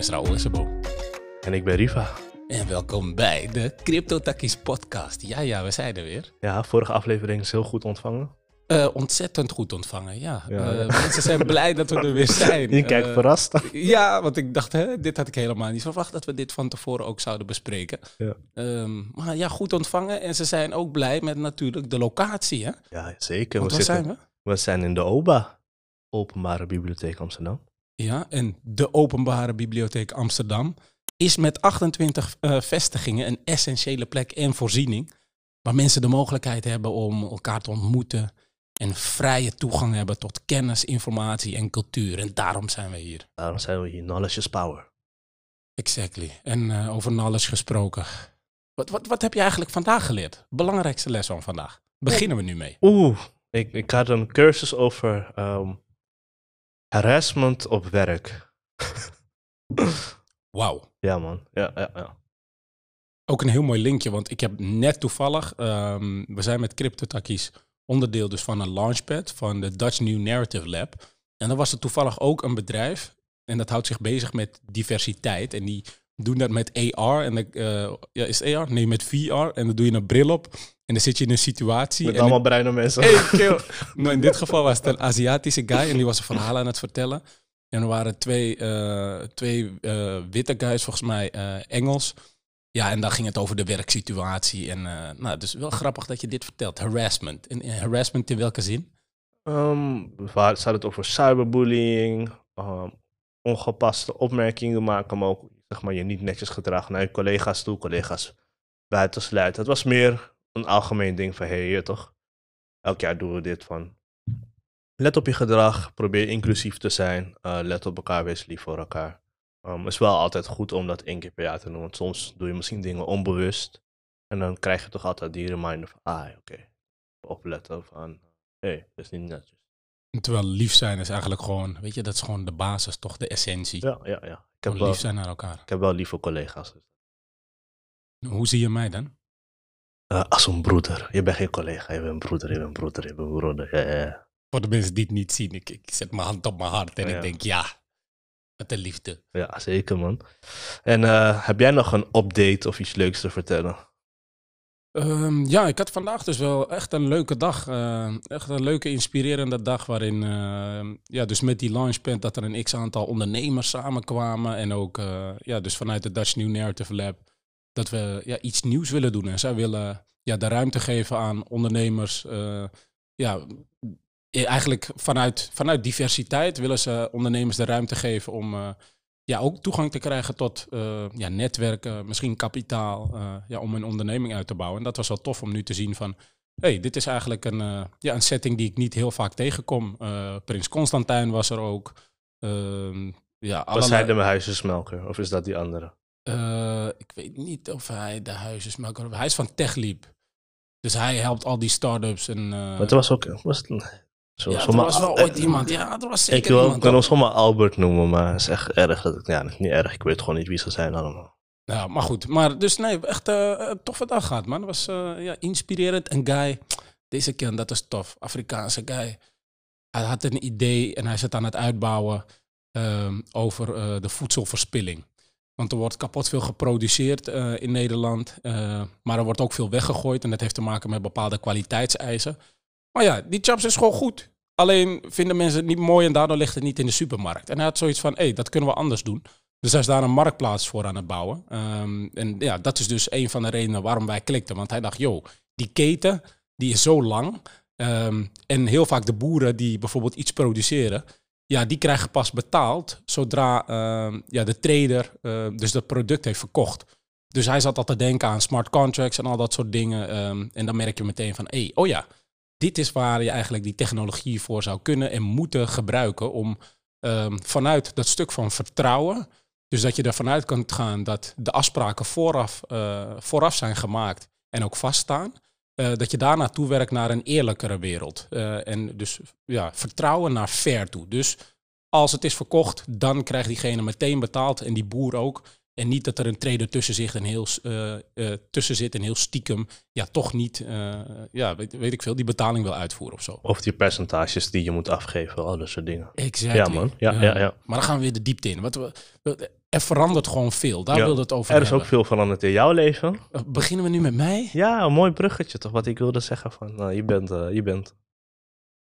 is Raoul. En ik ben Riva. En welkom bij de Crypto Takkies podcast. Ja, ja, we zijn er weer. Ja, vorige aflevering is heel goed ontvangen. Uh, ontzettend goed ontvangen, ja. ja. Uh, mensen zijn blij dat we er weer zijn. Je kijkt uh, verrast. Ja, want ik dacht, hè, dit had ik helemaal niet verwacht dat we dit van tevoren ook zouden bespreken. Ja. Um, maar ja, goed ontvangen. En ze zijn ook blij met natuurlijk de locatie, hè? Ja, zeker. Want we waar zitten, zijn we? We zijn in de OBA, Openbare Bibliotheek Amsterdam. Ja, en de Openbare Bibliotheek Amsterdam is met 28 uh, vestigingen een essentiële plek en voorziening. Waar mensen de mogelijkheid hebben om elkaar te ontmoeten. En vrije toegang hebben tot kennis, informatie en cultuur. En daarom zijn we hier. Daarom zijn we hier. Knowledge is power. Exactly. En uh, over knowledge gesproken. Wat, wat, wat heb je eigenlijk vandaag geleerd? Belangrijkste les van vandaag. Beginnen we nu mee. Oeh, ik, ik had een cursus over um, harassment op werk. Wauw. Ja, man. Ja, ja, ja. Ook een heel mooi linkje, want ik heb net toevallig, um, we zijn met CryptoTakkies onderdeel dus van een launchpad van de Dutch New Narrative Lab. En dan was er toevallig ook een bedrijf en dat houdt zich bezig met diversiteit. En die doen dat met AR. En de, uh, ja, is het AR? Nee, met VR. En dan doe je een bril op. En dan zit je in een situatie. Met en allemaal bruine mensen. Hey, in dit geval was het een Aziatische guy en die was een verhaal aan het vertellen. En er waren twee, uh, twee uh, witte guys, volgens mij Engels. Ja, en dan ging het over de werksituatie. En nou, dus wel grappig dat je dit vertelt. Harassment. En, en harassment in welke zin? Um, waar staat het over cyberbullying, um, ongepaste opmerkingen maken, maar ook zeg maar, je niet netjes gedragen naar je collega's toe, collega's buitensluiten. Het was meer een algemeen ding van, hé, hey, toch? Elk jaar doen we dit van. Let op je gedrag, probeer inclusief te zijn, uh, let op elkaar, wees lief voor elkaar. Het um, is wel altijd goed om dat één keer per jaar te doen. Want soms doe je misschien dingen onbewust. En dan krijg je toch altijd die reminder van, ah, oké. Okay. Opletten van, hé, hey, dat is niet netjes. Terwijl lief zijn is eigenlijk gewoon, weet je, dat is gewoon de basis, toch de essentie. Ja, ja, ja. Ik heb wel, lief zijn naar elkaar. Ik heb wel lieve collega's. Hoe zie je mij dan? Uh, als een broeder. Je bent geen collega, je bent een broeder, je bent een broeder, je bent een broeder. Ja, ja, ja. Voor de mensen die het niet zien, ik, ik zet mijn hand op mijn hart en ik denk, ja, met de liefde. Ja, zeker man. En uh, heb jij nog een update of iets leuks te vertellen? Um, ja, ik had vandaag dus wel echt een leuke dag. Uh, echt een leuke, inspirerende dag waarin, uh, ja, dus met die launchpad dat er een x-aantal ondernemers samenkwamen. En ook, uh, ja, dus vanuit de Dutch New Narrative Lab, dat we ja, iets nieuws willen doen. En zij willen ja, de ruimte geven aan ondernemers, ja, eigenlijk vanuit, vanuit diversiteit willen ze ondernemers de ruimte geven om uh, ja, ook toegang te krijgen tot uh, ja, netwerken, misschien kapitaal, ja, om een onderneming uit te bouwen. En dat was wel tof om nu te zien van, hey, dit is eigenlijk een, ja, een setting die ik niet heel vaak tegenkom. Prins Constantijn was er ook. Ehm, ja, was hij de huisjesmelker of is dat die andere? Ik weet niet of hij de huisjesmelker was. Hij is van TechLeap. Dus hij helpt al die start-ups. En, maar het was ook... Was het, zo, ja, er was wel ooit iemand. Ja, er was zeker ik wil, iemand. Ik kan ons zomaar Albert noemen, maar het is echt erg. Dat ik, ja, niet erg. Ik weet gewoon niet wie ze zijn allemaal. Ja, maar goed. Maar dus nee, echt uh, een toffe dag gehad, man. Het was uh, ja, inspirerend. Een guy, deze keer, dat is tof. Afrikaanse guy. Hij had een idee en hij zit aan het uitbouwen um, over uh, de voedselverspilling. Want er wordt kapot veel geproduceerd uh, in Nederland. Uh, maar er wordt ook veel weggegooid. En dat heeft te maken met bepaalde kwaliteitseisen. Maar ja, die chaps is gewoon goed. Alleen vinden mensen het niet mooi en daardoor ligt het niet in de supermarkt. En hij had zoiets van, hé, hey, dat kunnen we anders doen. Dus hij is daar een marktplaats voor aan het bouwen. Um, en ja, dat is dus een van de redenen waarom wij klikten. Want hij dacht, joh, die keten, die is zo lang. Um, en heel vaak de boeren die bijvoorbeeld iets produceren, ja, die krijgen pas betaald zodra uh, ja, de trader uh, dus dat product heeft verkocht. Dus hij zat al te denken aan smart contracts en al dat soort dingen. Um, en dan merk je meteen van, hé, hey, oh ja, dit is waar je eigenlijk die technologie voor zou kunnen en moeten gebruiken om vanuit dat stuk van vertrouwen, dus dat je ervan uit kan gaan dat de afspraken vooraf, uh, vooraf zijn gemaakt en ook vaststaan, uh, dat je daarna toewerkt naar een eerlijkere wereld. Uh, en dus ja, vertrouwen naar fair toe. Dus als het is verkocht, dan krijgt diegene meteen betaald en die boer ook. En niet dat er een trader tussen, zit en heel, eh, eh, tussen zit en heel stiekem, ja, toch niet, eh, ja, weet, weet ik veel, die betaling wil uitvoeren of zo. Of die percentages die je moet afgeven, al dat soort dingen. Exactly. Ja, man. Ja, ja, ja. Maar dan gaan we weer de diepte in. Wat we, er verandert gewoon veel. Daar Ja. wilde het over Er is ook veel veranderd in jouw leven. Beginnen we nu met mij? Ja, een mooi bruggetje toch, wat ik wilde zeggen van, nou, je bent, je bent...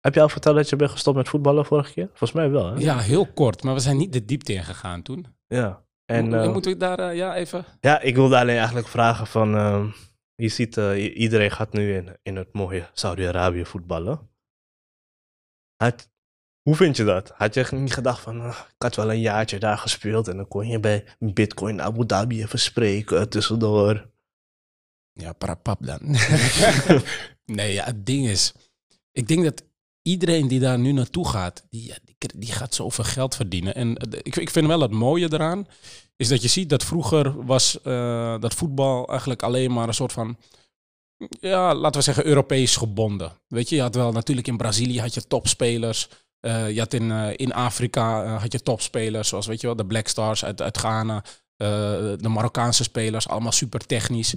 Heb je al verteld dat je bent gestopt met voetballen vorige keer? Volgens mij wel, hè? Ja, heel kort. Maar we zijn niet de diepte in gegaan toen. Ja. En Mo- eh, Moeten we daar, eh, ja, even... ja, ik wilde alleen eigenlijk vragen van, ehm, je ziet, eh, iedereen gaat nu in, in het mooie Saudi-Arabië voetballen. Had, hoe vind je dat? Had je niet gedacht van, ah, ik had wel een jaartje daar gespeeld en dan kon je bij Bitcoin Abu Dhabi even spreken tussendoor. Ja, parapap dan. nee, ja, het ding is... Ik denk dat iedereen die daar nu naartoe gaat, die, die, gaat zoveel geld verdienen. En eh, ik, ik vind wel het mooie eraan, is dat je ziet dat vroeger was eh, dat voetbal eigenlijk alleen maar een soort van... Ja, laten we zeggen Europees gebonden. Weet je, je had wel natuurlijk in Brazilië had je topspelers. Eh, je had in, in Afrika had je topspelers, zoals weet je wel, de Black Stars uit, uit Ghana. de Marokkaanse spelers, allemaal super technisch.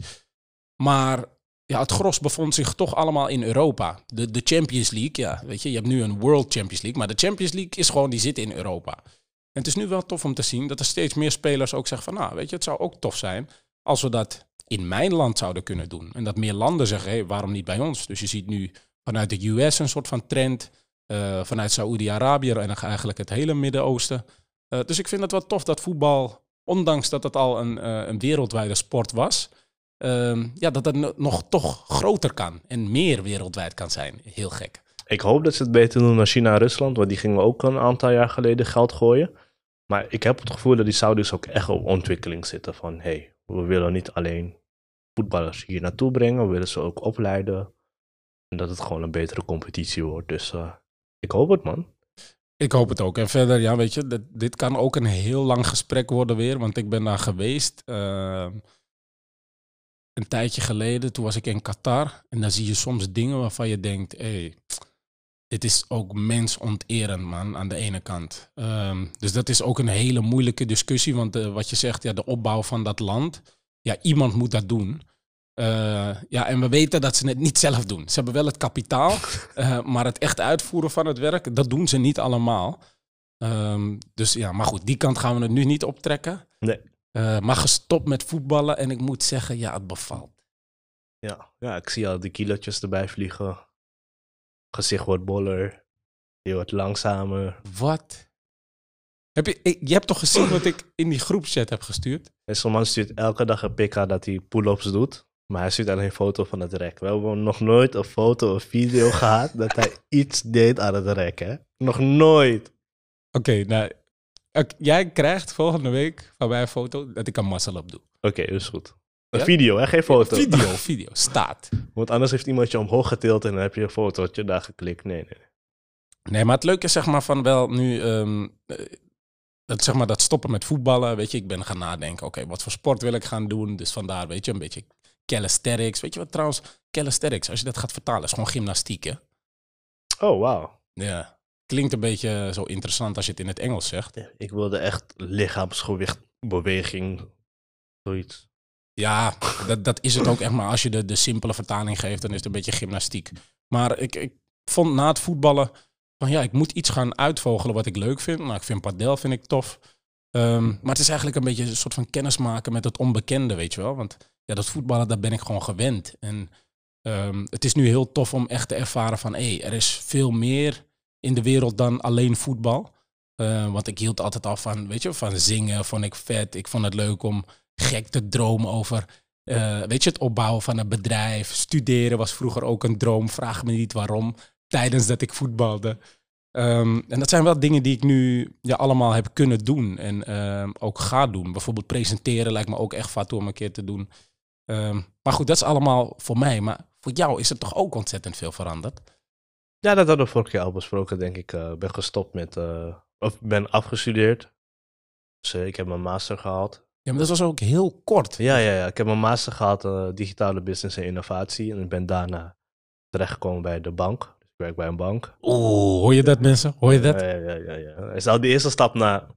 Maar ja, het gros bevond zich toch allemaal in Europa. De, de Champions League, ja, weet je, je hebt nu een World Champions League, maar de Champions League is gewoon, die zit in Europa. En het is nu wel tof om te zien dat er steeds meer spelers ook zeggen van, nou, weet je, het zou ook tof zijn als we dat in mijn land zouden kunnen doen. En dat meer landen zeggen, hé, waarom niet bij ons? Dus je ziet nu vanuit de US een soort van trend, eh, vanuit Saoedi-Arabië en eigenlijk het hele Midden-Oosten. Eh, dus ik vind het wel tof dat voetbal, ondanks dat het al een, eh, een wereldwijde sport was, ehm, ja, dat het no- nog toch groter kan en meer wereldwijd kan zijn. Heel gek. Ik hoop dat ze het beter doen dan China en Rusland, want die gingen ook een aantal jaar geleden geld gooien. Maar ik heb het gevoel dat die Saudis ook echt op ontwikkeling zitten van, hey, we willen niet alleen voetballers hier naartoe brengen, we willen ze ook opleiden. En dat het gewoon een betere competitie wordt. Dus eh, ik hoop het, man. Ik hoop het ook. En verder, ja, weet je, dit, dit kan ook een heel lang gesprek worden weer, want ik ben daar geweest. ehm, een tijdje geleden, toen was ik in Qatar. En dan zie je soms dingen waarvan je denkt, hé, hey, dit is ook mensonterend, man, aan de ene kant. Ehm, dus dat is ook een hele moeilijke discussie, want eh, wat je zegt, ja, de opbouw van dat land, ja, iemand moet dat doen. Eh, ja, en we weten dat ze het niet zelf doen. Ze hebben wel het kapitaal, eh, maar het echt uitvoeren van het werk, dat doen ze niet allemaal. Ehm, dus ja, maar goed, die kant gaan we het nu niet optrekken. Nee. Eh, maar gestopt met voetballen en ik moet zeggen, ja, het bevalt. Ja, ja ik zie al die kilootjes erbij vliegen. Gezicht wordt boller. Je wordt langzamer. Wat? Heb je, je hebt toch gezien wat ik in die groepchat heb gestuurd? En zo'n man stuurt elke dag een pk dat hij pull-ups doet. Maar hij stuurt alleen een foto van het rek. We hebben nog nooit een foto of video gehad dat hij iets deed aan het rek, hè? Nog nooit. Oké, nou, jij krijgt volgende week van mij een foto dat ik een muscle up doe. Oké, is goed. Een Ja? video, hè? Geen foto. Video, video, staat. Want anders heeft iemand je omhoog getild en dan heb je een fotootje daar geklikt. Nee, nee. Nee, maar het leuke is zeg maar van wel nu, ehm, eh, dat, zeg maar dat stoppen met voetballen, weet je, ik ben gaan nadenken, oké, wat voor sport wil ik gaan doen? Dus vandaar, weet je, een beetje calisthenics. Weet je wat trouwens, calisthenics, als je dat gaat vertalen, is gewoon gymnastiek, hè? Oh, wauw. Ja. Klinkt een beetje zo interessant als je het in het Engels zegt. Ik wilde echt lichaamsgewicht, beweging, zoiets. Ja, dat, dat is het ook echt. Maar als je de, de simpele vertaling geeft, dan is het een beetje gymnastiek. Maar ik, ik vond na het voetballen van ja, ik moet iets gaan uitvogelen wat ik leuk vind. Nou, ik vind padel vind ik tof. Ehm, maar het is eigenlijk een beetje een soort van kennismaken met het onbekende, weet je wel. Want ja, dat voetballen, daar ben ik gewoon gewend. En ehm, het is nu heel tof om echt te ervaren van hé, hey, er is veel meer in de wereld dan alleen voetbal. Eh, want ik hield altijd al van, weet je, van zingen vond ik vet. Ik vond het leuk om gek te dromen over, eh, weet je, het opbouwen van een bedrijf. Studeren was vroeger ook een droom. Vraag me niet waarom. Tijdens dat ik voetbalde. Ehm, en dat zijn wel dingen die ik nu ja, allemaal heb kunnen doen. En ehm, ook ga doen. Bijvoorbeeld presenteren lijkt me ook echt vat om een keer te doen. Ehm, maar goed, dat is allemaal voor mij. Maar voor jou is het toch ook ontzettend veel veranderd? Ja, dat hadden we vorige keer al besproken, denk ik. Ik ben gestopt met, eh, of ben afgestudeerd. Dus eh, ik heb mijn master gehaald. Ja, maar dat was ook heel kort. Ja, ja, ja. Ik heb mijn master gehad, eh, digitale business en innovatie. En ik ben daarna terechtgekomen bij de bank. Dus ik werk bij een bank. Oeh, hoor je dat mensen? Hoor je dat? Ja, ja, ja, ja. Is al de eerste stap naar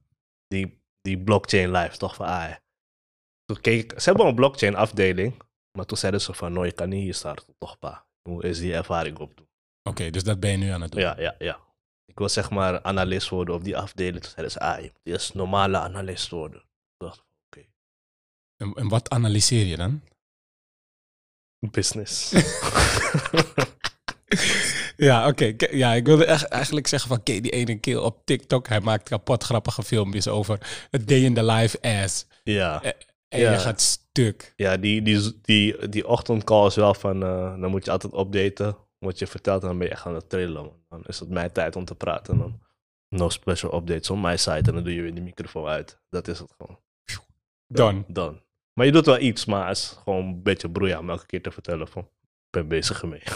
die, die blockchain life, toch? Van, ah, toen keek ik, ze hebben een blockchain afdeling, maar toen zeiden ze van, no, je kan niet hier starten, toch pa. Hoe is die ervaring opdoen? Oké, dus dat ben je nu aan het doen. Ja, ja, ja. Ik wil zeg maar analist worden op die afdeling. Toen zeiden ze, ah, je moet eerst normale analist worden. Ik dacht, oké, En, en wat analyseer je dan? business. Ja, oké. Ja, ik wilde echt, eigenlijk zeggen van, je die ene keer op TikTok? Hij maakt kapot grappige filmpjes over het day in the life ass. ja. En Ja. je gaat stuk. Ja, die, die, die, die ochtendcall is wel van, eh, dan moet je altijd updaten wat je vertelt en dan ben je echt aan het trillen. man. Dan is het mijn tijd om te praten en dan no special updates on my side en dan doe je weer de microfoon uit. Dat is het gewoon. Dan. Dan. Maar je doet wel iets, maar het is gewoon een beetje broeia om elke keer te vertellen van, ik ben bezig ermee.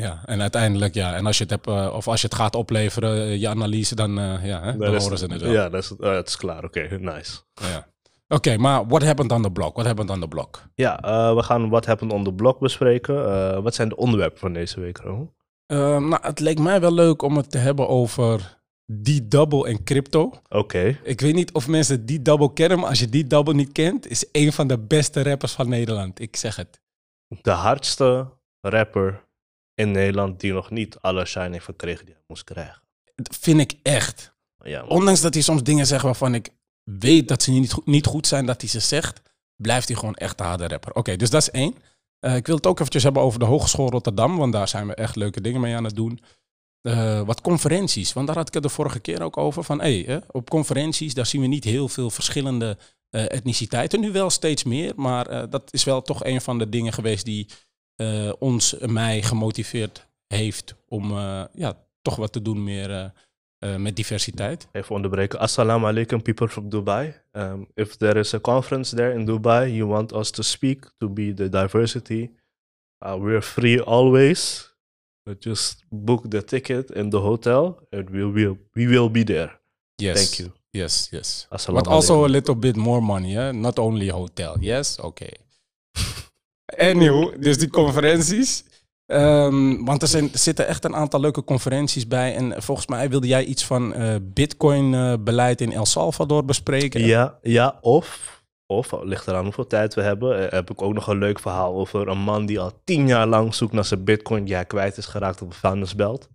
Ja, en uiteindelijk, ja. En als je het, hebt, eh, of als je het gaat opleveren, eh, je analyse, dan, eh, ja, hè, dan horen ze het wel. Ja, dat is, oh, het is klaar. Oké, nice. Ja. Oké, maar what happened on the block? What happened on the block? Ja, eh, we gaan What Happened on the Block bespreken. Eh, wat zijn de onderwerpen van deze week, Ro? Ehm, nou, het leek mij wel leuk om het te hebben over die double en crypto. Oké. Ik weet niet of mensen die double kennen, maar als je die double niet kent, is een van de beste rappers van Nederland. Ik zeg het. De hardste rapper in Nederland die nog niet alle shine heeft gekregen die hij moest krijgen. Dat vind ik echt. Ja. Ondanks dat hij soms dingen zegt waarvan ik weet dat ze niet goed, niet goed zijn dat hij ze zegt, blijft hij gewoon echt een harde rapper. Oké, dus dat is één. Eh, ik wil het ook eventjes hebben over de Hogeschool Rotterdam, want daar zijn we echt leuke dingen mee aan het doen. Eh, wat conferenties, want daar had ik het de vorige keer ook over. Van, hey, op conferenties daar zien we niet heel veel verschillende eh, etniciteiten. Nu wel steeds meer, maar dat is wel toch een van de dingen geweest die ons, mij gemotiveerd heeft om ja, toch wat te doen meer eh, eh, met diversiteit. Even onderbreken. Assalamu alaikum, people from Dubai. Um, if there is a conference there in Dubai, you want us to speak, to be the diversity, uh, we're free always. But just book the ticket in the hotel and we will, we will be there. Yes. Thank you. Yes, yes. Assalamu But also a little bit more money, hè? Not only hotel. Yes? Oké. Anywho, dus die conferenties. Ehm, want er, zijn, zitten echt een aantal leuke conferenties bij. En volgens mij wilde jij iets van eh, Bitcoin-beleid in El Salvador bespreken. Ja, ja of, of, het ligt eraan hoeveel tijd we hebben, eh, heb ik ook nog een leuk verhaal over een man die al tien jaar lang zoekt naar zijn bitcoin hij kwijt is geraakt op een vuilnisbelt.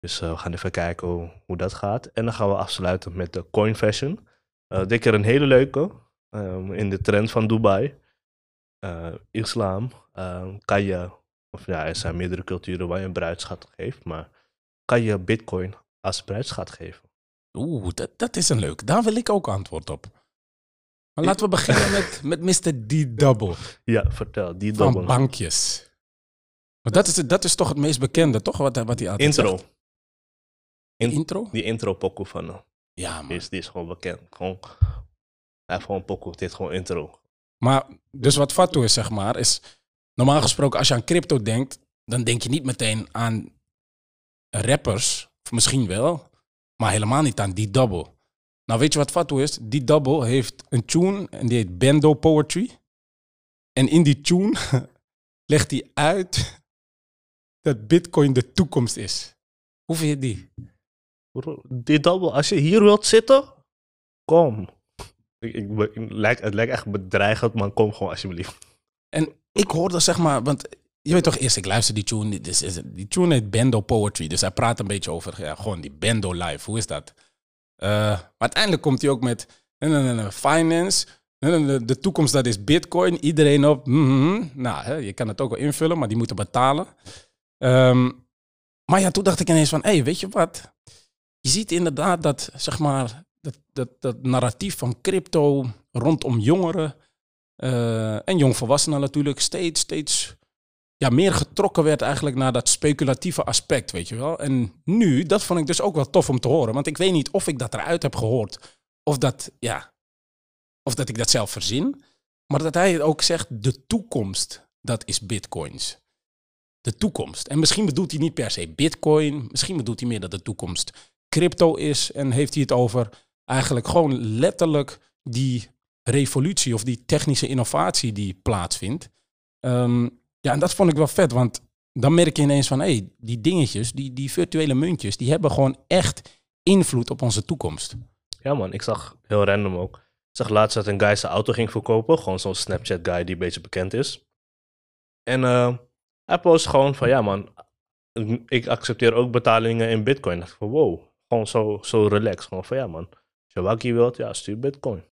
Dus eh, we gaan even kijken hoe, hoe dat gaat. En dan gaan we afsluiten met de coin fashion. Eh dit keer een hele leuke, ehm, in de trend van Dubai. Eh, islam, ehm, kan je, of ja, er zijn meerdere culturen waar je een bruidschat geeft, maar kan je bitcoin als bruidschat geven? Oeh, dat, dat is een leuk. Daar wil ik ook antwoord op. Maar laten we beginnen met, met Mr. D-Double Ja, vertel, die van bankjes. Want dat is, het- dat is toch het meest bekende, toch? Wat, wat hij altijd Intro. In- Intro? Die intro pokoe van hem. Ja, man. Die is, die is gewoon bekend. Gewoon, hij heeft gewoon pokoe. Dit is gewoon intro. Maar dus wat Fatu is, zeg maar, is normaal gesproken als je aan crypto denkt, dan denk je niet meteen aan rappers, of misschien wel, maar helemaal niet aan die double. Nou, weet je wat Fatu is? Die double heeft een tune en die heet Bendo Poetry. En in die tune legt hij uit dat Bitcoin de toekomst is. Hoe vind je die? Die double, als je hier wilt zitten, kom. Ik, ik, be- ik lijk, het lijkt echt bedreigend, maar kom gewoon alsjeblieft. En ik hoorde zeg maar, want je weet toch eerst, ik luister die tune, die, die tune heet Bendo Poetry, dus hij praat een beetje over, ja, gewoon die Bendo life, hoe is dat? Eh, maar uiteindelijk komt hij ook met, finance, de toekomst dat is bitcoin, iedereen op, mhm. nou, hè, je kan het ook wel invullen, maar die moeten betalen. Ehm, maar ja, toen dacht ik ineens van, hé, hey, weet je wat? Je ziet inderdaad dat, zeg maar, dat, dat, dat narratief van crypto rondom jongeren, en jongvolwassenen natuurlijk steeds, steeds ja, meer getrokken werd eigenlijk naar dat speculatieve aspect, weet je wel. En nu, dat vond ik dus ook wel tof om te horen, want ik weet niet of ik dat eruit heb gehoord, of dat, ja, of dat ik dat zelf verzin, maar dat hij ook zegt, de toekomst, dat is bitcoins. De toekomst. En misschien bedoelt hij niet per se bitcoin, misschien bedoelt hij meer dat de toekomst crypto is en heeft hij het over eigenlijk gewoon letterlijk die revolutie of die technische innovatie die plaatsvindt. Ehm, ja, en dat vond ik wel vet, want dan merk je ineens van, hé, hey, die dingetjes, die, die virtuele muntjes, die hebben gewoon echt invloed op onze toekomst. Ja man, ik zag heel random ook. zag laatst dat een guy zijn auto ging verkopen. Gewoon zo'n Snapchat guy die een beetje bekend is. En eh, hij post gewoon van, ja man, ik accepteer ook betalingen in bitcoin. Ik dacht van, wow, gewoon zo, zo relaxed. Gewoon van, ja man, als je wilt, ja, stuur bitcoin.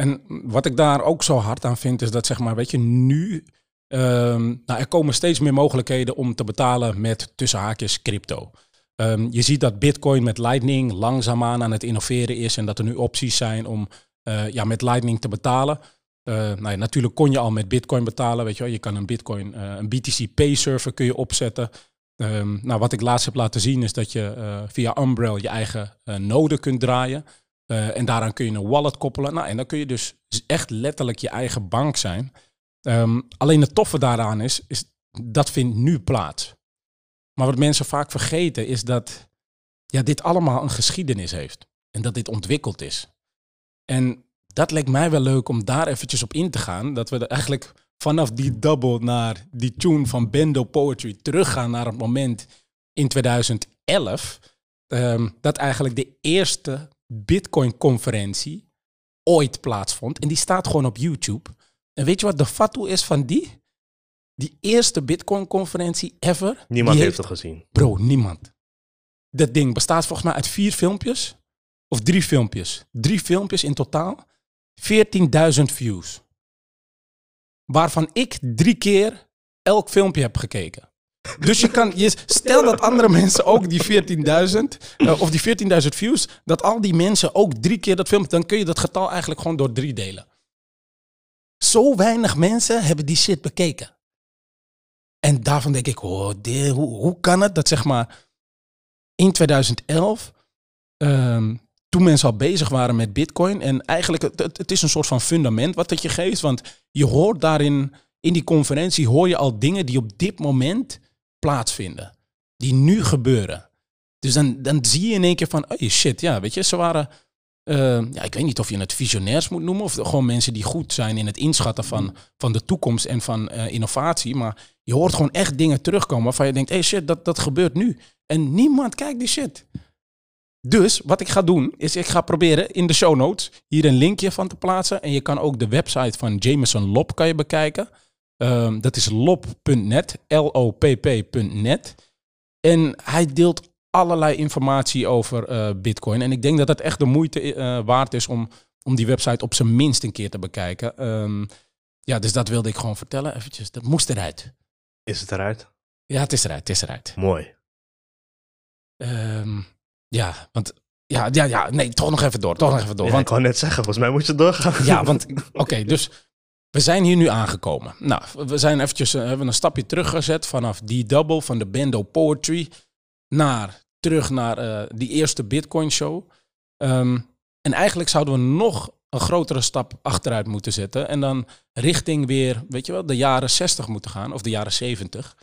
En wat ik daar ook zo hard aan vind, is dat zeg maar, weet je, nu... ehm, nou, er komen steeds meer mogelijkheden om te betalen met tussen haakjes crypto. Ehm, je ziet dat Bitcoin met Lightning langzaamaan aan het innoveren is en dat er nu opties zijn om eh, ja, met Lightning te betalen. Eh, nou ja, natuurlijk kon je al met Bitcoin betalen, weet je wel. Je kan een Bitcoin, eh, een BTC Pay server kun je opzetten. Ehm, nou, wat ik laatst heb laten zien is dat je via Umbrel je eigen node kunt draaien. Eh, en daaraan kun je een wallet koppelen. Nou, en dan kun je dus echt letterlijk je eigen bank zijn. Ehm, alleen het toffe daaraan is, is, dat vindt nu plaats. Maar wat mensen vaak vergeten is dat ja, dit allemaal een geschiedenis heeft. En dat dit ontwikkeld is. En dat leek mij wel leuk om daar eventjes op in te gaan. Dat we er eigenlijk vanaf die double naar die tune van Bendo Poetry teruggaan naar het moment in 2011. ehm, dat eigenlijk de eerste Bitcoin-conferentie ooit plaatsvond. En die staat gewoon op YouTube. En weet je wat de fatu is van die? Die eerste Bitcoin-conferentie ever. Niemand heeft het gezien. Bro, niemand. Dat ding bestaat volgens mij uit vier filmpjes. Of drie filmpjes. Drie filmpjes in totaal. 14.000 views. Waarvan ik drie keer elk filmpje heb gekeken. Dus je kan, je, stel dat andere mensen ook die 14.000, eh, of die 14.000 views, dat al die mensen ook drie keer dat filmpje, dan kun je dat getal eigenlijk gewoon door drie delen. Zo weinig mensen hebben die shit bekeken. En daarvan denk ik, oh, hoe, hoe kan het dat zeg maar in 2011, ehm, toen mensen al bezig waren met bitcoin, en eigenlijk, het, het, is een soort van fundament wat het je geeft, want je hoort daarin, in die conferentie hoor je al dingen die op dit moment plaatsvinden, die nu gebeuren. Dus dan, dan zie je in één keer van, oh shit, ja, weet je, ze waren, eh, ja, ik weet niet of je het visionairs moet noemen, of gewoon mensen die goed zijn in het inschatten van, van de toekomst en van eh, innovatie, maar je hoort gewoon echt dingen terugkomen waarvan je denkt, hey shit, dat, dat gebeurt nu. En niemand kijkt die shit. Dus wat ik ga doen, is ik ga proberen in de show notes hier een linkje van te plaatsen. En je kan ook de website van Jameson Lop kan je bekijken. Ehm, dat is lop.net, L-O-P-P.net. En hij deelt allerlei informatie over eh, Bitcoin. En ik denk dat het echt de moeite eh, waard is om, om die website op zijn minst een keer te bekijken. Ehm, ja, dus dat wilde ik gewoon vertellen. Eventjes, dat moest eruit. Is het eruit? Ja, het is eruit, het is eruit. Mooi. Ehm, ja, want ja, ja, ja, nee, toch nog even door, toch nog even door. Ja, want ik wou net zeggen, volgens mij moet je doorgaan. Ja, want oké, dus we zijn hier nu aangekomen. Nou, we zijn eventjes eh, hebben een stapje teruggezet vanaf die double van de Bendo Poetry naar terug naar eh, die eerste Bitcoin show. Ehm, en eigenlijk zouden we nog een grotere stap achteruit moeten zetten en dan richting weer, weet je wel, de jaren 60 moeten gaan of de jaren 70.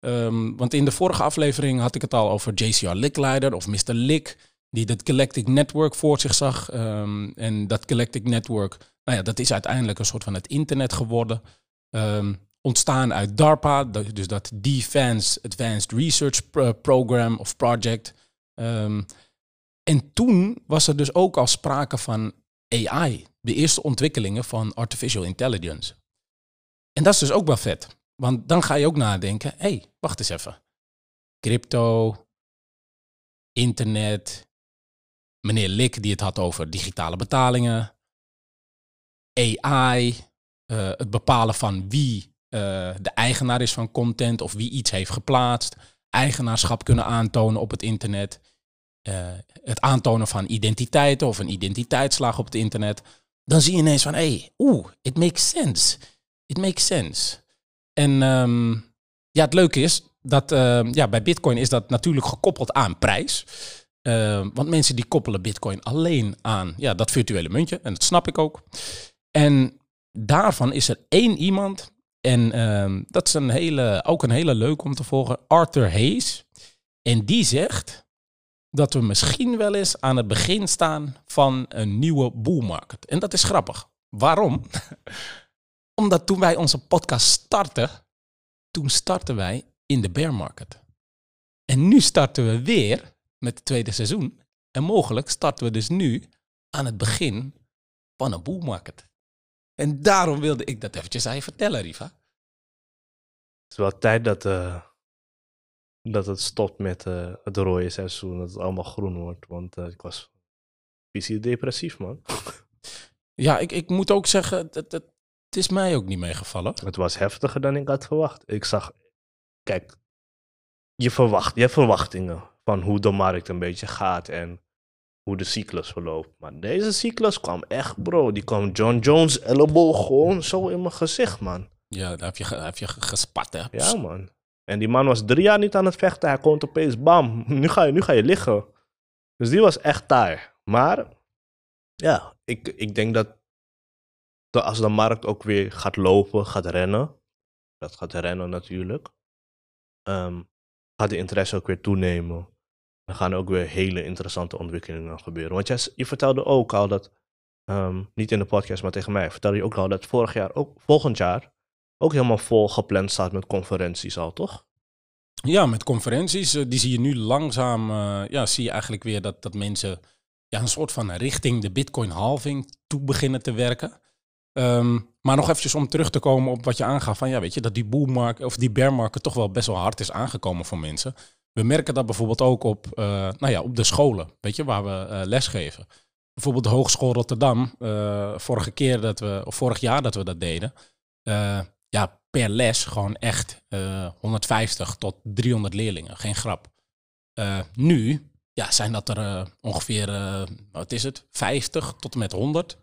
Ehm, want in de vorige aflevering had ik het al over JCR Licklider of Mr. Lick, die dat Galactic Network voor zich zag. Ehm, en dat Galactic Network, nou ja, dat is uiteindelijk een soort van het internet geworden. Ehm, ontstaan uit DARPA, dus dat Defense Advanced Research Pro- Program of Project. Ehm, en toen was er dus ook al sprake van AI, de eerste ontwikkelingen van artificial intelligence. En dat is dus ook wel vet. Want dan ga je ook nadenken, hé, hey, wacht eens even. Crypto, internet, meneer Lick die het had over digitale betalingen, AI, eh, het bepalen van wie eh, de eigenaar is van content of wie iets heeft geplaatst, eigenaarschap kunnen aantonen op het internet, eh, het aantonen van identiteiten of een identiteitsslag op het internet, dan zie je ineens van, hé, hey, oeh, it makes sense. It makes sense. En ehm, ja, het leuke is dat ehm, ja, bij Bitcoin is dat natuurlijk gekoppeld aan prijs. Ehm, want mensen die koppelen Bitcoin alleen aan ja, dat virtuele muntje. En dat snap ik ook. En daarvan is er één iemand. En ehm, dat is een hele, ook een hele leuk om te volgen. Arthur Hayes. En die zegt dat we misschien wel eens aan het begin staan van een nieuwe bull market. En dat is grappig. Waarom? Omdat toen wij onze podcast starten, toen starten wij in de bear market. En nu starten we weer met het tweede seizoen. En mogelijk starten we dus nu aan het begin van een bull market. En daarom wilde ik dat eventjes aan je vertellen, Riva. Het is wel tijd dat, eh, dat het stopt met eh, het rode seizoen. Dat het allemaal groen wordt. Want eh, ik was visie depressief, man. Ja, ik, ik moet ook zeggen, het, het, het is mij ook niet meegevallen. Het was heftiger dan ik had verwacht. Ik zag, kijk, je, verwacht, je hebt verwachtingen van hoe de markt een beetje gaat en hoe de cyclus verloopt. Maar deze cyclus kwam echt, bro. Die kwam John Jones elleboog gewoon zo in mijn gezicht, man. Ja, daar heb je, heb je ge- gespat, hè? Ja, man. En die man was drie jaar niet aan het vechten. Hij komt opeens, bam, nu ga je, nu ga je liggen. Dus die was echt taai. Maar, ja, ik, ik denk dat de, als de markt ook weer gaat lopen, gaat rennen. Dat gaat rennen natuurlijk. ehm, gaat de interesse ook weer toenemen. Dan gaan er ook weer hele interessante ontwikkelingen gebeuren. Want jij, je vertelde ook al dat, ehm, niet in de podcast, maar tegen mij, vertelde je ook al dat vorig jaar, ook volgend jaar, ook helemaal vol gepland staat met conferenties al, toch? Ja, met conferenties, eh, die zie je nu langzaam, eh, ja, zie je eigenlijk weer dat, dat mensen ja, een soort van richting de bitcoin halving toe beginnen te werken. Ehm, maar nog eventjes om terug te komen op wat je aangaf, van ja, weet je, dat die boelmarkt of die bearmarket toch wel best wel hard is aangekomen voor mensen. We merken dat bijvoorbeeld ook op, eh, nou ja, op de scholen, weet je, waar we eh, lesgeven. Bijvoorbeeld de Hogeschool Rotterdam, eh, vorige keer dat we, of vorig jaar dat we dat deden, ja, per les gewoon echt eh, 150 tot 300 leerlingen, geen grap. Nu ja, zijn dat er ongeveer, wat is het, 50 tot en met 100.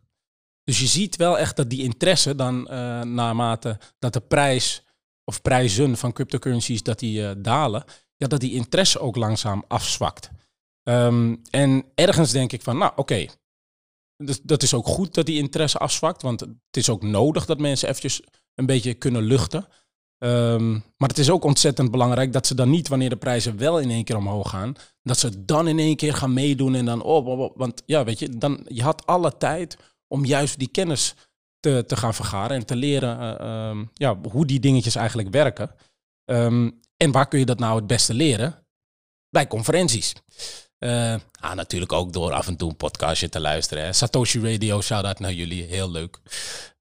Dus je ziet wel echt dat die interesse dan eh, naarmate dat de prijs of prijzen van cryptocurrencies dat die eh, dalen, ja, dat die interesse ook langzaam afzwakt. Ehm, en ergens denk ik van, nou oké, dat is ook goed dat die interesse afzwakt, want het is ook nodig dat mensen eventjes een beetje kunnen luchten. Ehm, maar het is ook ontzettend belangrijk dat ze dan niet, wanneer de prijzen wel in één keer omhoog gaan, dat ze dan in één keer gaan meedoen en dan op, op. Want ja, weet je, dan, je had alle tijd om juist die kennis te, te gaan vergaren en te leren eh, ehm, ja, hoe die dingetjes eigenlijk werken. Ehm, en waar kun je dat nou het beste leren? Bij conferenties. Eh, ah, natuurlijk ook door af en toe een podcastje te luisteren. Satoshi Radio, shout-out naar jullie. Heel leuk.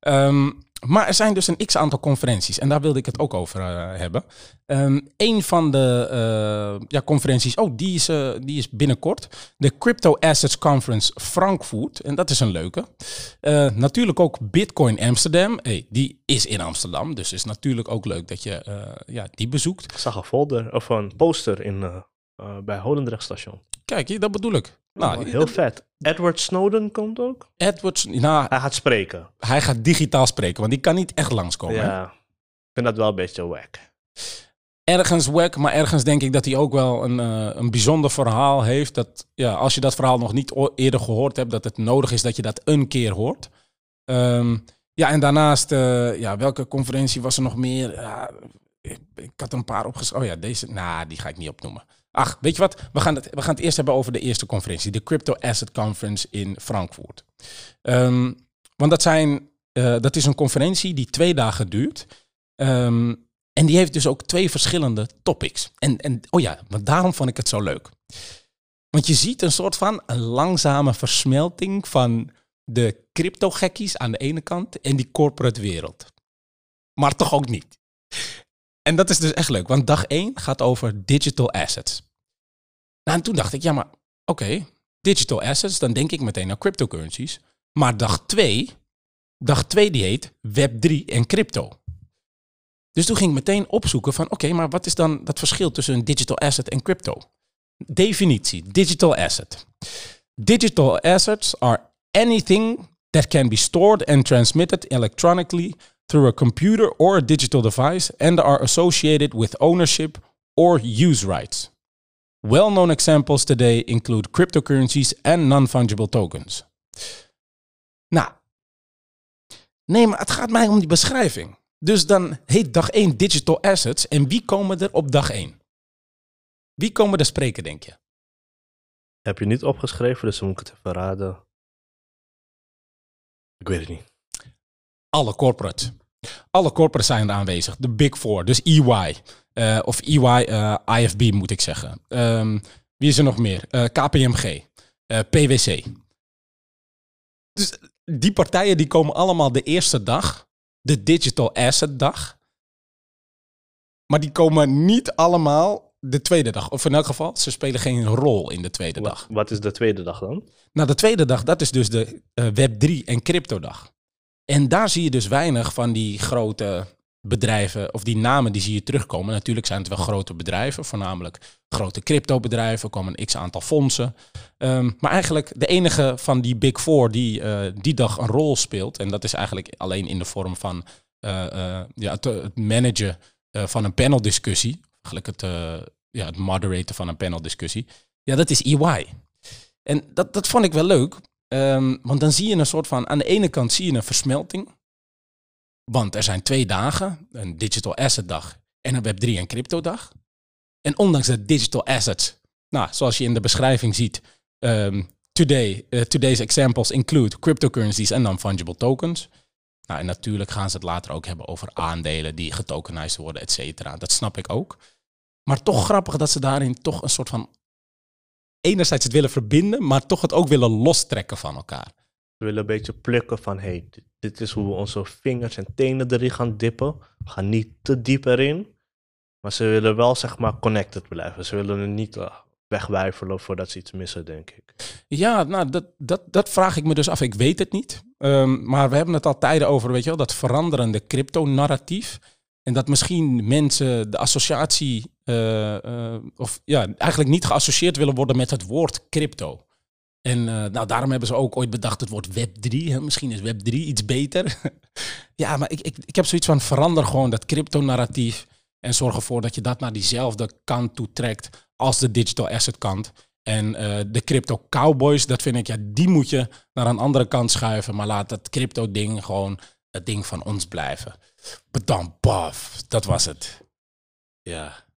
Ehm, maar er zijn dus een x-aantal conferenties. En daar wilde ik het ook over eh, hebben. Ehm een van de eh, ja, conferenties, oh, die is, eh, die is binnenkort. De Crypto Assets Conference Frankfurt. En dat is een leuke. Natuurlijk ook Bitcoin Amsterdam. Hey, die is in Amsterdam. Dus is natuurlijk ook leuk dat je ja, die bezoekt. Ik zag een folder, of een poster in, bij Holendrecht station. Kijk, dat bedoel ik. Nou, heel vet. Edward Snowden komt ook. Edwards, nou, Hij gaat spreken. hij gaat digitaal spreken, want die kan niet echt langskomen. hè? ja, ik vind dat wel een beetje wack. Ergens wack, maar ergens denk ik dat hij ook wel een, eh, een bijzonder verhaal heeft. Dat ja, als je dat verhaal nog niet eerder gehoord hebt, dat het nodig is dat je dat een keer hoort. Ehm, ja, en daarnaast, eh, ja, welke conferentie was er nog meer? Ik, ik had er een paar opgeschreven. Oh ja, deze, nou, die ga ik niet opnoemen. Ach, weet je wat? We gaan, het, we gaan het eerst hebben over de eerste conferentie, de Crypto Asset Conference in Frankfurt. Ehm, want dat, zijn, eh, dat is een conferentie die twee dagen duurt. Ehm, en die heeft dus ook twee verschillende topics. En, en oh ja, want daarom vond ik het zo leuk. Want je ziet een soort van een langzame versmelting van de crypto-gekkies aan de ene kant en die corporate wereld. Maar toch ook niet. En dat is dus echt leuk, want dag 1 gaat over digital assets. Nou, en toen dacht ik, ja, maar oké, digital assets, dan denk ik meteen aan cryptocurrencies. Maar dag 2, dag 2 die heet Web3 en crypto. Dus toen ging ik meteen opzoeken van, oké, maar wat is dan dat verschil tussen een digital asset en crypto? Definitie, digital asset. Digital assets are anything that can be stored and transmitted electronically through a computer or a digital device and are associated with ownership or use rights. Well-known examples today include cryptocurrencies and non-fungible tokens. Nou, nee, maar het gaat mij om die beschrijving. Dus dan heet dag 1 digital assets. En wie komen er op dag 1? Wie komen er spreken, denk je? Heb je niet opgeschreven, dus moet ik het even raden. Ik weet het niet. Alle corporates. Alle corporates zijn er aanwezig. De Big Four. Dus EY. eh, of EY, eh, IFB moet ik zeggen. Ehm, wie is er nog meer? Eh, KPMG. PwC. Dus die partijen die komen allemaal de eerste dag, de Digital Asset Dag. Maar die komen niet allemaal de tweede dag. Of in elk geval, ze spelen geen rol in de tweede dag. Wat, is de tweede dag dan? Nou, de tweede dag, dat is dus de eh, Web3 en crypto-dag. En daar zie je dus weinig van die grote bedrijven, of die namen die zie je terugkomen. Natuurlijk zijn het wel grote bedrijven, voornamelijk grote crypto-bedrijven, komen een x-aantal fondsen. Ehm, maar eigenlijk de enige van die Big Four die eh, die dag een rol speelt, en dat is eigenlijk alleen in de vorm van eh, eh, ja, het, het managen van een paneldiscussie, eigenlijk het, ja, het moderaten van een paneldiscussie, ja, dat is EY. En dat, dat vond ik wel leuk, ehm, want dan zie je een soort van, aan de ene kant zie je een versmelting, want er zijn twee dagen, een digital asset dag en een Web3 en crypto dag. En ondanks de digital assets, nou, zoals je in de beschrijving ziet, ehm, today, eh, today's examples include cryptocurrencies en non-fungible tokens. Nou, en natuurlijk gaan ze het later ook hebben over aandelen die getokenized worden, et cetera. Dat snap ik ook. Maar toch grappig dat ze daarin toch een soort van enerzijds het willen verbinden, maar toch het ook willen lostrekken van elkaar. We willen een beetje plukken van, hey, dit, is hoe we onze vingers en tenen erin gaan dippen. We gaan niet te diep erin. Maar ze willen wel, zeg maar, connected blijven. Ze willen er niet uh, wegwijfelen voordat ze iets missen, denk ik. Ja, nou, dat, dat, dat vraag ik me dus af. Ik weet het niet. Um, maar we hebben het al tijden over, weet je wel, dat veranderende crypto-narratief. En dat misschien mensen de associatie, uh, uh, of ja, eigenlijk niet geassocieerd willen worden met het woord crypto. En uh, nou, daarom hebben ze ook ooit bedacht het woord Web3. Hè? Misschien is Web3 iets beter. ja, maar ik, ik, ik heb zoiets van verander gewoon dat crypto-narratief. En zorg ervoor dat je dat naar diezelfde kant toe trekt als de digital asset kant. En de crypto cowboys, dat vind ik, ja, die moet je naar een andere kant schuiven. Maar laat dat crypto ding gewoon het ding van ons blijven. Bedan, paf, dat was het. Ja.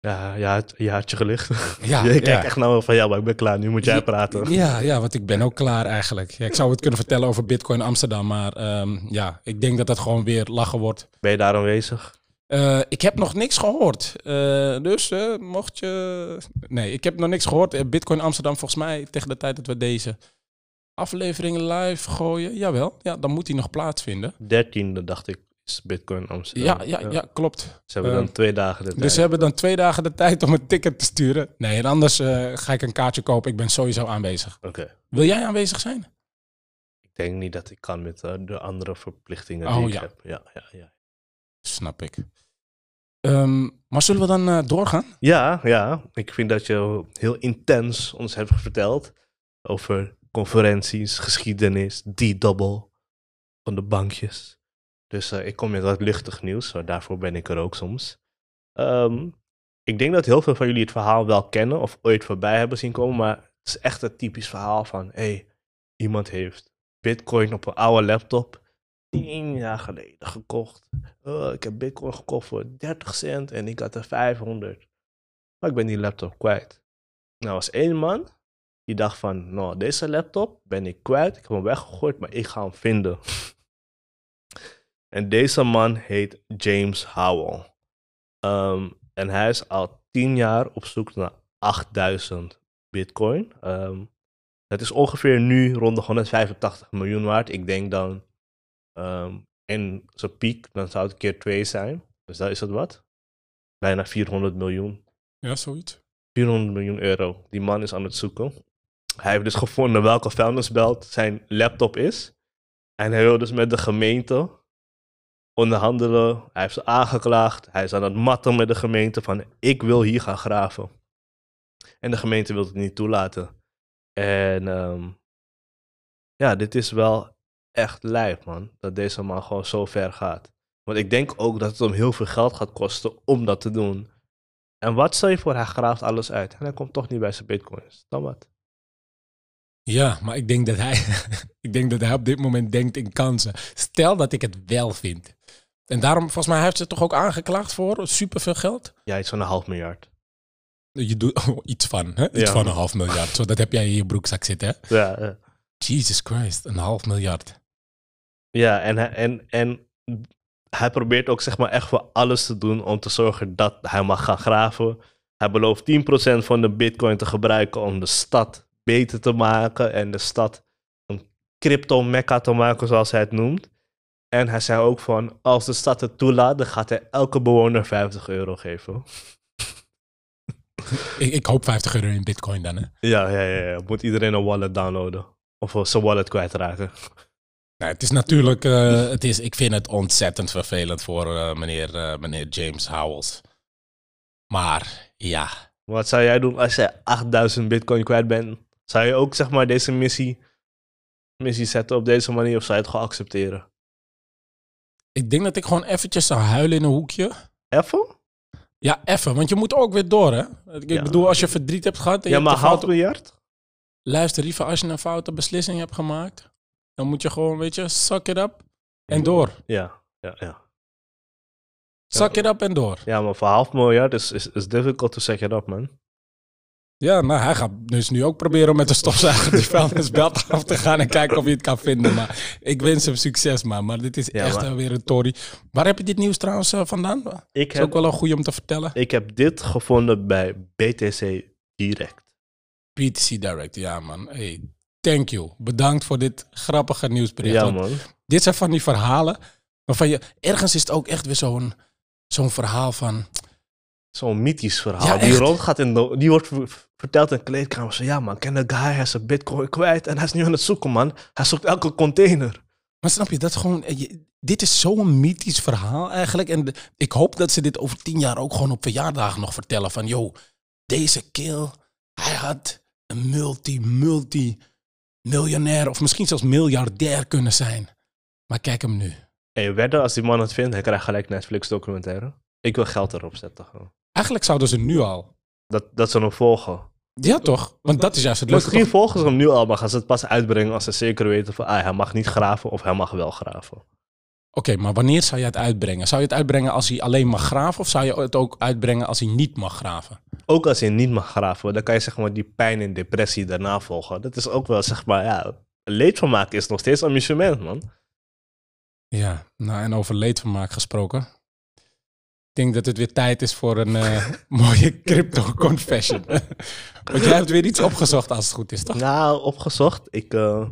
Ja, ja, je had je gelicht. Ja, je kijkt ja. echt nou van, ja, maar ik ben klaar. Nu moet jij praten. Ja, ja, want ik ben ook klaar eigenlijk. Ja, ik zou het kunnen vertellen over Bitcoin Amsterdam, maar um, ja, ik denk dat dat gewoon weer lachen wordt. Ben je daar aanwezig? Uh, ik heb nog niks gehoord. Uh, dus uh, mocht je. Nee, ik heb nog niks gehoord. Bitcoin Amsterdam, volgens mij, tegen de tijd dat we deze aflevering live gooien. Jawel, ja, dan moet die nog plaatsvinden. Dertiende, dacht ik, is Bitcoin Amsterdam. Ja, ja, ja. ja klopt. Ze hebben dan twee dagen de tijd. Dus ze hebben dan twee dagen de tijd om een ticket te sturen. Nee, en anders ga ik een kaartje kopen. Ik ben sowieso aanwezig. Oké. Okay. Wil jij aanwezig zijn? Ik denk niet dat ik kan met de andere verplichtingen oh, die ik ja. heb. Ja, ja, ja. Snap ik. Um, maar zullen we dan doorgaan? Ja, ja. Ik vind dat je heel intens ons hebt verteld over conferenties, geschiedenis, die double van de bankjes. Dus uh, ik kom met wat luchtig nieuws, zo daarvoor ben ik er ook soms. Um, ik denk dat heel veel van jullie het verhaal wel kennen of ooit voorbij hebben zien komen, maar het is echt een typisch verhaal van, hey, iemand heeft bitcoin op een oude laptop tien jaar geleden gekocht. Oh, ik heb bitcoin gekocht voor 30 cent en ik had er 500. Maar ik ben die laptop kwijt. Nou, was één man die dacht van, nou, deze laptop ben ik kwijt. Ik heb hem weggegooid, maar ik ga hem vinden. en deze man heet James Howell. Um, en hij is al 10 jaar op zoek naar 8000 bitcoin. Um, het is ongeveer nu rond de 185 miljoen waard. Ik denk dan Um, en zijn piek, dan zou het keer 2 zijn. Dus daar is het wat. Bijna 400 miljoen. Ja, zoiets. 400 miljoen euro. Die man is aan het zoeken. Hij heeft dus gevonden welke vuilnisbelt zijn laptop is. En hij wil dus met de gemeente onderhandelen. Hij heeft ze aangeklaagd. Hij is aan het matten met de gemeente van ik wil hier gaan graven. En de gemeente wil het niet toelaten. En um, ja, dit is wel echt lijf, man. Dat deze man gewoon zo ver gaat. Want ik denk ook dat het hem heel veel geld gaat kosten om dat te doen. En wat stel je voor, hij graaft alles uit. En hij komt toch niet bij zijn bitcoins. Dan wat? Ja, maar ik denk dat hij, ik denk dat hij op dit moment denkt in kansen. Stel dat ik het wel vind. En daarom, volgens mij, heeft ze toch ook aangeklaagd voor superveel geld? Ja, iets van een half miljard. Je doet oh, iets van, hè? Iets ja. van een half miljard. Zo, dat heb jij in je broekzak zitten, hè? Ja, ja. Jesus Christ, een half miljard. Ja, en, hij, en, en hij probeert ook zeg maar echt voor alles te doen om te zorgen dat hij mag gaan graven. Hij belooft 10% van de bitcoin te gebruiken om de stad beter te maken en de stad een crypto-mecca te maken, zoals hij het noemt. En hij zei ook van, als de stad het toelaat, dan gaat hij elke bewoner 50 euro geven. Ik, ik hoop 50 euro in bitcoin dan, hè. Ja, ja, ja, ja. Moet iedereen een wallet downloaden. Of zijn wallet kwijtraken. Nou, het is natuurlijk, eh, het is, ik vind het ontzettend vervelend voor eh, meneer, eh, meneer James Howells. Maar ja, Wat zou jij doen als je 8000 bitcoin kwijt bent? Zou je ook zeg maar deze missie, missie zetten op deze manier of zou je het gewoon accepteren? ik denk dat ik gewoon eventjes zou huilen in een hoekje. Even? Ja, even, want je moet ook weer door, hè. Ik Ja. bedoel, als je verdriet hebt gehad en je Ja, hebt maar half miljard? Luister, Riva, als je een foute beslissing hebt gemaakt, dan moet je gewoon, weet je, suck it up en door. Ja, ja, ja. Suck it up en door. Ja, maar voor half miljard is, is, is difficult to set it up, man. Ja, nou, hij gaat dus nu ook proberen om met de stofzuiger die vuilnisbelt af te gaan en kijken of hij het kan vinden. Maar ik wens hem succes, man. Maar dit is Ja, echt maar- weer een tory. Waar heb je dit nieuws trouwens eh, vandaan? Ik is ook heb, wel een goeie om te vertellen. ik heb dit gevonden bij BTC Direct. PTC Direct, ja man. Hey, thank you. Bedankt voor dit grappige nieuwsbericht. Ja, man. dit zijn van die verhalen waarvan je... Ergens is het ook echt weer zo'n zo'n verhaal van... Zo'n mythisch verhaal. Ja, die rondgaat in de, die wordt ver- verteld in kleedkamers. Zo, Ja, man, ken de guy, hij is zijn bitcoin kwijt en hij is nu aan het zoeken, man. Hij zoekt elke container. Maar snap je, dat is gewoon... eh, dit is zo'n mythisch verhaal eigenlijk. En de- ik hoop dat ze dit over tien jaar ook gewoon op verjaardagen nog vertellen. Van, yo, deze kill, hij had een multi, multi miljonair of misschien zelfs miljardair kunnen zijn. Maar kijk hem nu. Hey, wedden, als die man het vindt, hij krijgt gelijk Netflix documentaire. Ik wil geld erop zetten. gewoon. Eigenlijk zouden ze nu al... Dat, dat ze hem volgen. Ja, toch? Want dat is juist het leuke. Misschien toch? volgen ze hem nu al, maar gaan ze het pas uitbrengen als ze zeker weten van ah, hij mag niet graven of hij mag wel graven. Oké, maar wanneer zou je het uitbrengen? Zou je het uitbrengen als hij alleen mag graven? Of zou je het ook uitbrengen als hij niet mag graven? Ook als je niet mag graven, dan kan je zeg maar die pijn en depressie daarna volgen. Dat is ook wel zeg maar, ja, leedvermaak is nog steeds amusement, man. Ja, nou en over leedvermaak gesproken. Ik denk dat het weer tijd is voor een eh, mooie crypto confession. Want jij hebt weer iets opgezocht als het goed is, toch? Nou, opgezocht. Ik, eh,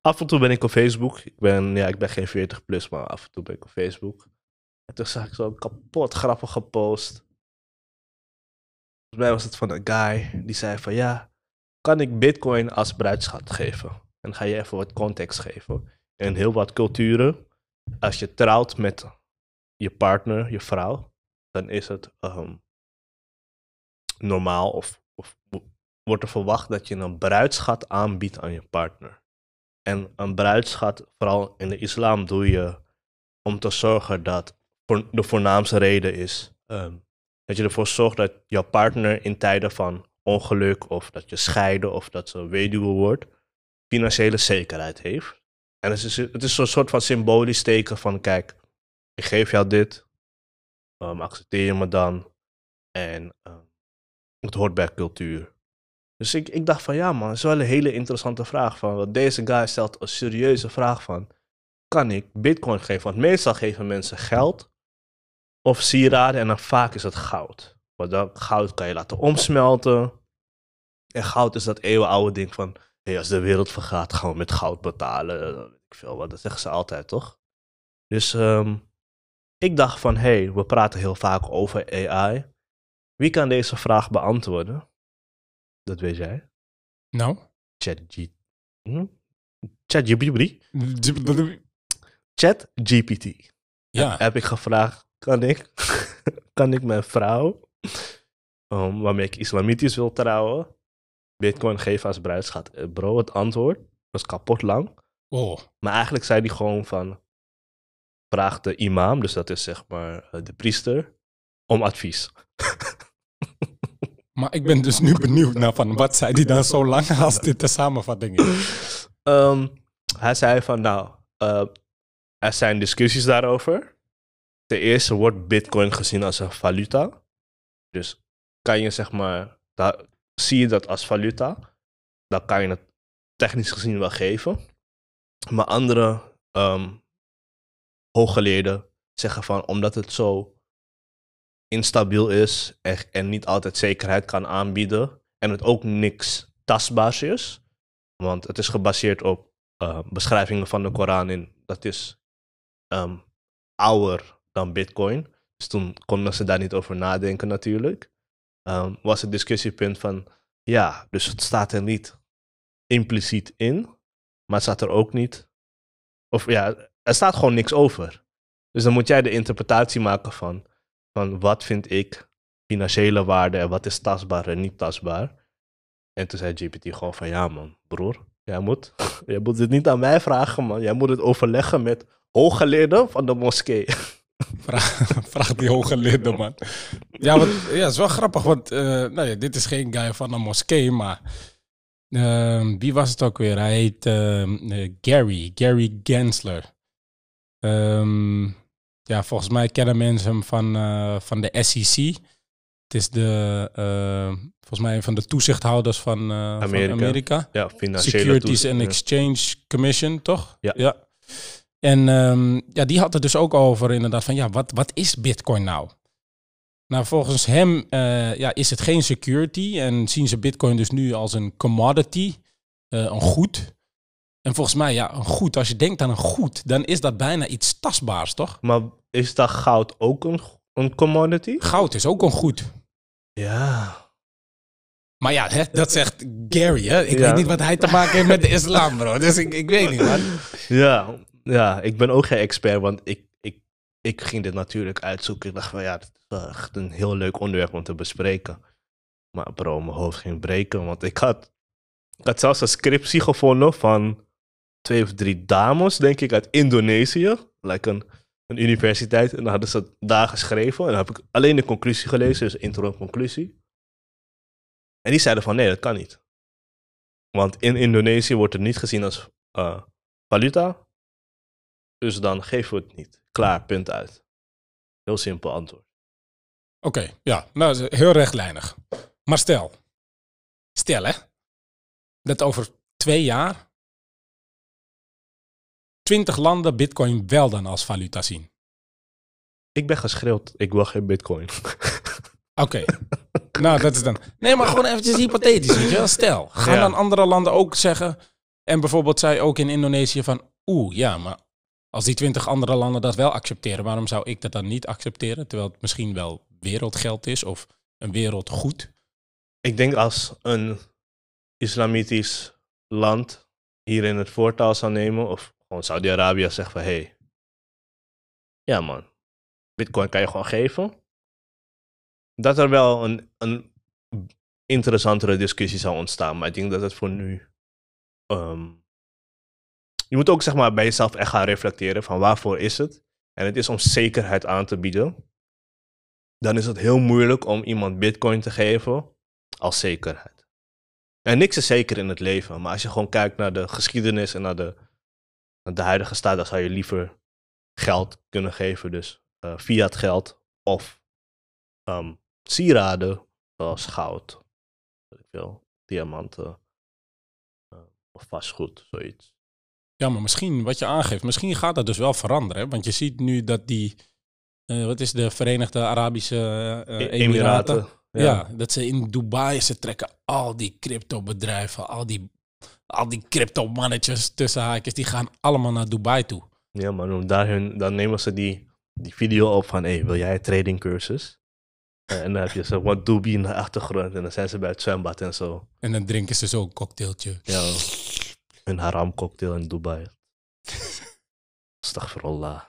af en toe ben ik op Facebook. Ik ben, ja, ik ben geen 40 plus, maar af en toe ben ik op Facebook. En toen zag ik zo'n kapot grappige post. Volgens mij was het van een guy die zei van ja, kan ik bitcoin als bruidschat geven? En ga je even wat context geven. In heel wat culturen, als je trouwt met je partner, je vrouw, dan is het ehm, normaal of, of wordt er verwacht dat je een bruidschat aanbiedt aan je partner. En een bruidschat, vooral in de islam, doe je om te zorgen dat de voornaamste reden is ehm, dat je ervoor zorgt dat jouw partner in tijden van ongeluk of dat je scheiden of dat ze weduwe wordt, financiële zekerheid heeft. En het is, het is zo'n soort van symbolisch teken van kijk, ik geef jou dit, ehm, accepteer je me dan en ehm, het hoort bij cultuur. Dus ik, ik dacht van ja man, dat is wel een hele interessante vraag. Van, want deze guy stelt een serieuze vraag van, kan ik bitcoin geven? Want meestal geven mensen geld of sieraden en dan vaak is het goud. Want dan, goud kan je laten omsmelten. En goud is dat eeuwenoude ding van, hey, als de wereld vergaat gaan we met goud betalen. Ik veel wat, dat zeggen ze altijd toch? Dus ehm, ik dacht van, hey, we praten heel vaak over AI. Wie kan deze vraag beantwoorden? Dat weet jij. Nou? ChatG... Hm? ChatGPT? ChatGPT. Ja. Heb ik gevraagd, kan ik, kan ik mijn vrouw, um, waarmee ik islamitisch wil trouwen, bitcoin geven als bruidschat? Eh, Bro, het antwoord was kapot lang. Oh. Maar eigenlijk zei hij gewoon van, vraag de imam, dus dat is zeg maar eh, de priester, om advies. Maar ik ben dus nu benieuwd naar van wat zei die dan zo lang als dit de samenvatting is. Ehm, hij zei van, nou, eh, er zijn discussies daarover. Ten eerste wordt bitcoin gezien als een valuta. Dus kan je zeg maar, daar, zie je dat als valuta, dan kan je het technisch gezien wel geven. Maar andere ehm hooggeleerden zeggen van, omdat het zo instabiel is en, en niet altijd zekerheid kan aanbieden en het ook niks tastbaars is. Want het is gebaseerd op eh, beschrijvingen van de Koran in. Dat is ehm, ouder dan Bitcoin. Dus toen konden ze daar niet over nadenken natuurlijk. Ehm, was het discussiepunt van, ja, dus het staat er niet impliciet in, maar het staat er ook niet. Of ja, er staat gewoon niks over. Dus dan moet jij de interpretatie maken van, van wat vind ik financiële waarde en wat is tastbaar en niet tastbaar. En toen zei GPT gewoon van, ja man, broer, jij moet, jij moet het niet aan mij vragen man. Jij moet het overleggen met hooggeleerden van de moskee. Vraag, vraag die hooggeleerde man. Ja, want, ja, het is wel grappig, want eh, nou dit is geen guy van een moskee, maar ehm, wie was het ook weer? Hij heet ehm, eh, Gary, Gary Gensler. Ehm, ja, volgens mij kennen mensen hem van, eh, van de SEC. Het is de, eh, volgens mij een van de toezichthouders van, eh, van Amerika. Amerika. Ja, financiële Securities and ja. Exchange Commission, toch? Ja. En ehm, ja, die had het dus ook over inderdaad van, ja, wat, wat is Bitcoin nou? Nou, volgens hem eh, ja, is het geen security en zien ze Bitcoin dus nu als een commodity, een goed. En volgens mij, ja, een goed, als je denkt aan een goed, dan is dat bijna iets tastbaars, toch? Maar is dat goud ook een, een commodity? Goud is ook een goed. Ja. Maar ja, hè, dat zegt Gary, hè? Ik Ja. weet niet wat hij te maken heeft met de islam, bro. Dus ik, ik weet niet, man. Ja, ja, ik ben ook geen expert, want ik, ik, ik ging dit natuurlijk uitzoeken. Ik dacht van ja, het is echt een heel leuk onderwerp om te bespreken. Maar bro, mijn hoofd ging breken, want ik had, ik had zelfs een scriptie gevonden van twee of drie dames, denk ik, uit Indonesië. Like een, een universiteit. En dan hadden ze het daar geschreven. En dan heb ik alleen de conclusie gelezen, dus intro en conclusie. En die zeiden van nee, dat kan niet. Want in Indonesië wordt het niet gezien als eh, valuta. Dus dan geven we het niet. Klaar, punt uit. Heel simpel antwoord. Oké, ja, nou, dat heel rechtlijnig. Maar stel, stel hè, dat over twee jaar 20 landen Bitcoin wel dan als valuta zien. Ik ben geschreeuwd, ik wil geen bitcoin. Oké, nou dat is dan. Nee, maar gewoon eventjes hypothetisch, weet je wel. Stel, gaan Ja. dan andere landen ook zeggen, en bijvoorbeeld zij ook in Indonesië van, oeh, ja, maar als die 20 andere landen dat wel accepteren, waarom zou ik dat dan niet accepteren? Terwijl het misschien wel wereldgeld is of een wereldgoed. ik denk als een islamitisch land hierin het voortouw zou nemen, of gewoon Saudi-Arabië zegt van hé, hey, ja man, bitcoin kan je gewoon geven. Dat er wel een, een interessantere discussie zou ontstaan, maar ik denk dat het voor nu. ehm, je moet ook zeg maar bij jezelf echt gaan reflecteren van waarvoor is het. En het is om zekerheid aan te bieden. Dan is het heel moeilijk om iemand bitcoin te geven als zekerheid. En niks is zeker in het leven, maar als je gewoon kijkt naar de geschiedenis en naar de, de huidige staat, dan zou je liever geld kunnen geven. Dus eh, fiat geld of ehm, sieraden zoals goud, weet ik veel, diamanten eh, of vastgoed, zoiets. Ja, maar misschien wat je aangeeft, misschien gaat dat dus wel veranderen. Hè? Want je ziet nu dat die, eh, wat is de Verenigde Arabische E- Emiraten? Ja. dat ze in Dubai, ze trekken al die cryptobedrijven, al die, al die crypto-mannetjes tussen haakjes, die gaan allemaal naar Dubai toe. Ja, maar om daar hun, dan nemen ze die, die video op van, hey, wil jij een tradingcursus? Eh, en dan heb je zo wat doobie in de achtergrond en dan zijn ze bij het zwembad en zo. En dan drinken ze zo'n cocktailtje. Ja, een haram cocktail in Dubai. Astaghfirullah.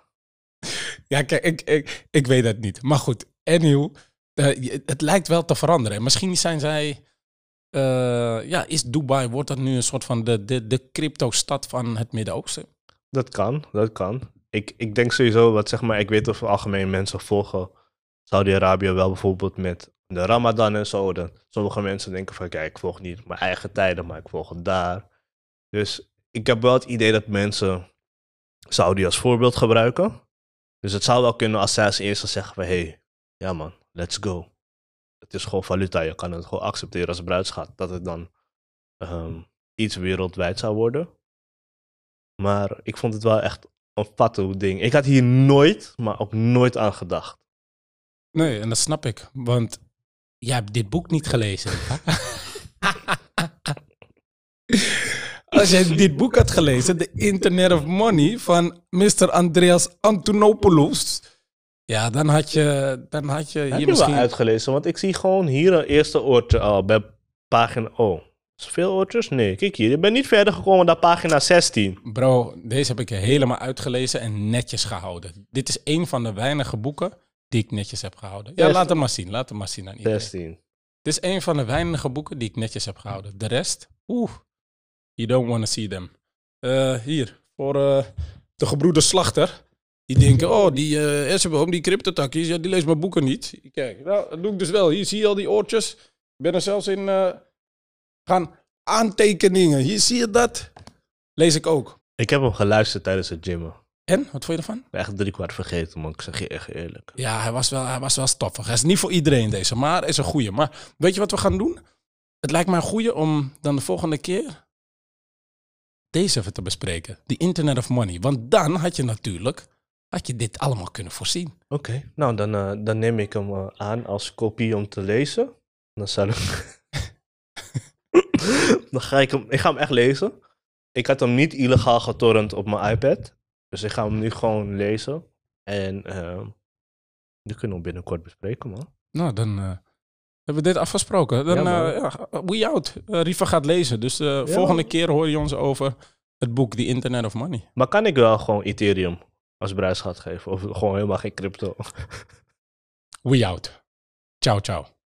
Ja, kijk, ik, ik, ik weet het niet. Maar goed, anyhow, eh, je- het lijkt wel te veranderen. Misschien zijn zij... eh, ja, is Dubai, wordt dat nu een soort van de, de, de crypto-stad van het Midden-Oosten? Dat kan, dat kan. Ik, ik denk sowieso, wat zeg maar, ik weet of algemeen mensen volgen Saudi-Arabië wel bijvoorbeeld met de Ramadan en zo. Dan, sommige mensen denken van, kijk, ik volg niet mijn eigen tijden, maar ik volg het daar. Dus ik heb wel het idee dat mensen Saudi als voorbeeld gebruiken. Dus het zou wel kunnen als zij als eerste zeggen van, hé, hey, ja man, let's go. Het is gewoon valuta, je kan het gewoon accepteren als bruidschat. Dat het dan ehm, iets wereldwijd zou worden. Maar ik vond het wel echt een fatto ding. Ik had hier nooit, maar ook nooit aan gedacht. Nee, en dat snap ik. Want jij hebt dit boek niet gelezen. als jij dit boek had gelezen, The Internet of Money van Mr. Andreas Antonopoulos. Ja, dan had je, dan had je Heb hier je misschien... wel uitgelezen? Want ik zie gewoon hier een eerste oortje al bij pagina... Oh, is veel oortjes? Nee, kijk hier. Ik ben niet verder gekomen dan pagina 16. Bro, deze heb ik helemaal uitgelezen en netjes gehouden. Dit is een van de weinige boeken die ik netjes heb gehouden. Ja, laat hem maar zien. Laat hem maar zien aan iedereen. 16. Dit is een van de weinige boeken die ik netjes heb gehouden. De rest, oeh, you don't want to see them. Eh, hier, voor eh, de gebroeders Slachter. Die denken, oh, die eh Essenboom, die cryptotakkies, ja, die leest mijn boeken niet. Kijk, nou, dat doe ik dus wel. Hier zie je al die oortjes. Ik ben er zelfs in eh, gaan aantekeningen. Hier zie je dat. Lees ik ook. Ik heb hem geluisterd tijdens het gymmen. En, wat vond je ervan? Ik ben echt drie kwart vergeten, man. Ik zeg je echt eerlijk. Ja, hij was wel, hij was wel stoffig. Hij is niet voor iedereen deze, maar is een goeie. Maar weet je wat we gaan doen? Het lijkt mij een goeie om dan de volgende keer deze even te bespreken. Die Internet of Money. Want dan had je natuurlijk, had je dit allemaal kunnen voorzien. Oké, nou dan, eh, dan neem ik hem eh, aan als kopie om te lezen. Dan zal ik... dan ga ik hem... Ik ga hem echt lezen. Ik had hem niet illegaal getorrent op mijn iPad. Dus ik ga hem nu gewoon lezen. En die kunnen we binnenkort bespreken, man. Nou, dan eh, hebben we dit afgesproken. Dan, Ja, eh, ja, we out. Riva gaat lezen. Dus de volgende keer hoor je ons over het boek The Internet of Money. Maar kan ik wel gewoon Ethereum als bruisgat geven? Of gewoon helemaal geen crypto? We out. Ciao, ciao.